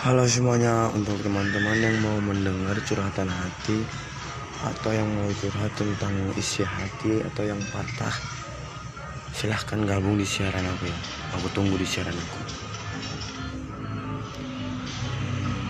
Halo semuanya, untuk teman-teman yang mau mendengar curhatan hati atau yang mau curhat tentang isi hati atau yang patah, silahkan gabung di siaran aku ya. Aku tunggu di siaran aku.